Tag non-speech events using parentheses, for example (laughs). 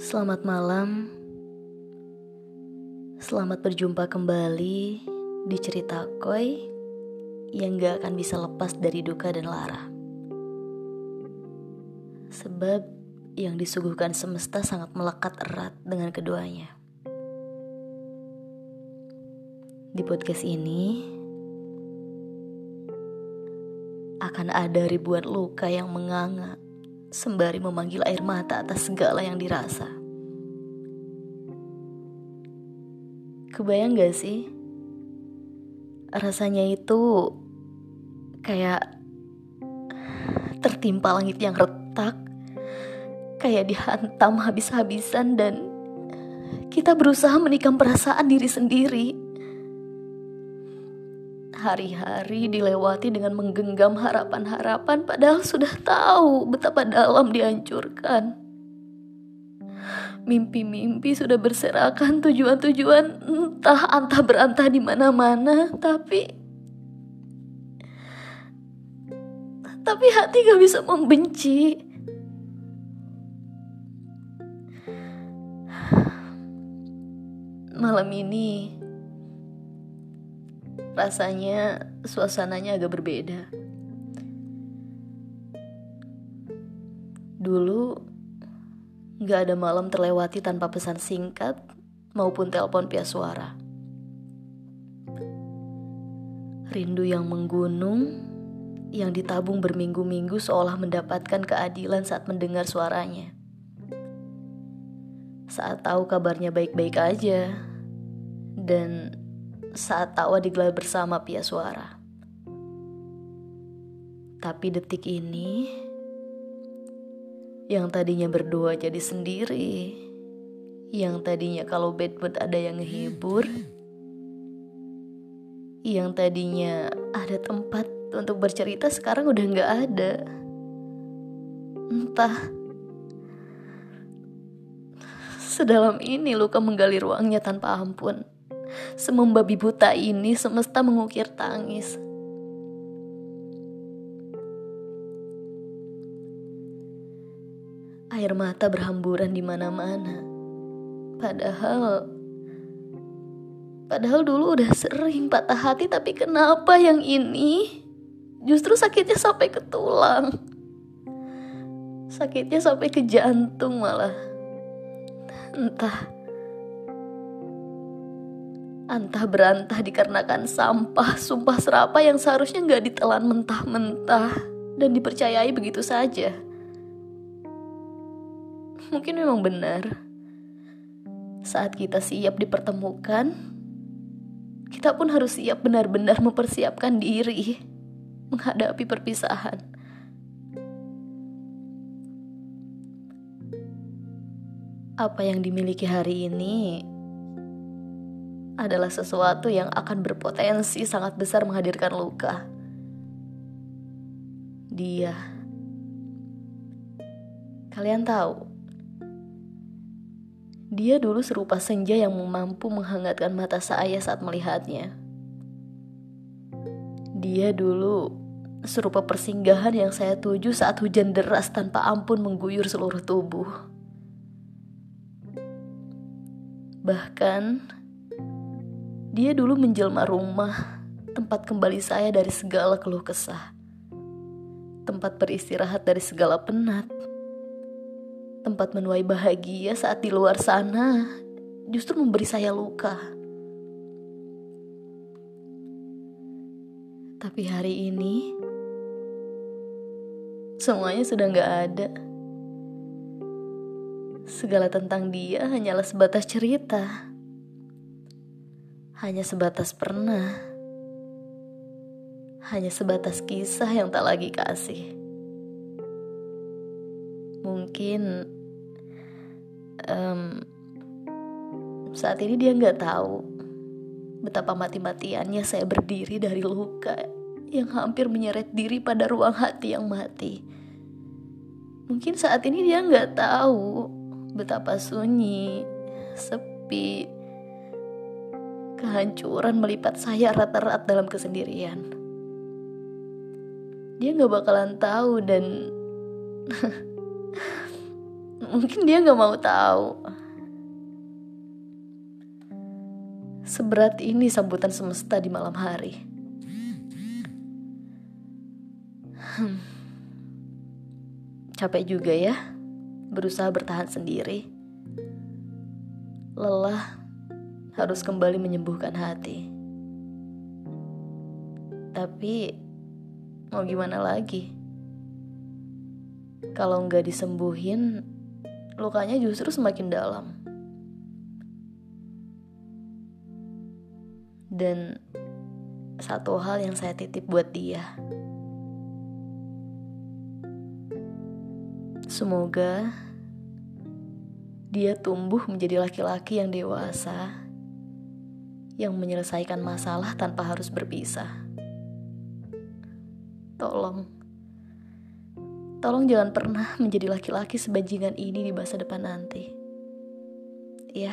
Selamat malam. Selamat berjumpa kembali di cerita Koi yang gak akan bisa lepas dari duka dan lara. Sebab yang disuguhkan semesta sangat melekat erat dengan keduanya. Di podcast ini akan ada ribuan luka yang menganga sembari memanggil air mata atas segala yang dirasa. Kebayang gak sih? Rasanya itu kayak tertimpa langit yang retak, kayak dihantam habis-habisan dan kita berusaha menikam perasaan diri sendiri. Hari-hari dilewati dengan menggenggam harapan-harapan padahal sudah tahu betapa dalam dihancurkan. Mimpi-mimpi sudah berserakan tujuan-tujuan entah antah berantah di mana-mana, tapi tapi hati gak bisa membenci. Malam ini rasanya suasananya agak berbeda. Dulu gak ada malam terlewati tanpa pesan singkat maupun telepon via suara. Rindu yang menggunung, yang ditabung berminggu-minggu seolah mendapatkan keadilan saat mendengar suaranya. Saat tahu kabarnya baik-baik aja, dan saat tawa digelar bersama pia suara. Tapi detik ini, yang tadinya berdua jadi sendiri, yang tadinya kalau bad mood ada yang ngehibur, yang tadinya ada tempat untuk bercerita sekarang udah nggak ada. Entah sedalam ini luka menggali ruangnya tanpa ampun. Semembabi buta ini semesta mengukir tangis. Air mata berhamburan di mana-mana. Padahal Padahal dulu udah sering patah hati tapi kenapa yang ini justru sakitnya sampai ke tulang. Sakitnya sampai ke jantung malah. Entah Antah berantah dikarenakan sampah, sumpah serapa yang seharusnya nggak ditelan mentah-mentah dan dipercayai begitu saja. Mungkin memang benar. Saat kita siap dipertemukan, kita pun harus siap benar-benar mempersiapkan diri menghadapi perpisahan. Apa yang dimiliki hari ini adalah sesuatu yang akan berpotensi sangat besar menghadirkan luka. Dia, kalian tahu, dia dulu serupa senja yang mampu menghangatkan mata saya saat melihatnya. Dia dulu serupa persinggahan yang saya tuju saat hujan deras tanpa ampun mengguyur seluruh tubuh. Bahkan, dia dulu menjelma rumah, tempat kembali saya dari segala keluh kesah. Tempat beristirahat dari segala penat. Tempat menuai bahagia saat di luar sana justru memberi saya luka. Tapi hari ini, semuanya sudah gak ada. Segala tentang dia hanyalah sebatas cerita hanya sebatas pernah, hanya sebatas kisah yang tak lagi kasih. Mungkin um, saat ini dia nggak tahu betapa mati-matiannya saya berdiri dari luka yang hampir menyeret diri pada ruang hati yang mati. Mungkin saat ini dia nggak tahu betapa sunyi, sepi, Kehancuran melipat saya rata-rata dalam kesendirian. Dia gak bakalan tahu dan (laughs) Mungkin dia gak mau tahu. Seberat ini sambutan semesta di malam hari. Hmm. Capek juga ya, berusaha bertahan sendiri. Lelah harus kembali menyembuhkan hati. Tapi mau gimana lagi? Kalau nggak disembuhin, lukanya justru semakin dalam. Dan satu hal yang saya titip buat dia. Semoga dia tumbuh menjadi laki-laki yang dewasa yang menyelesaikan masalah tanpa harus berpisah. Tolong, tolong jangan pernah menjadi laki-laki sebajingan ini di masa depan nanti. Ya.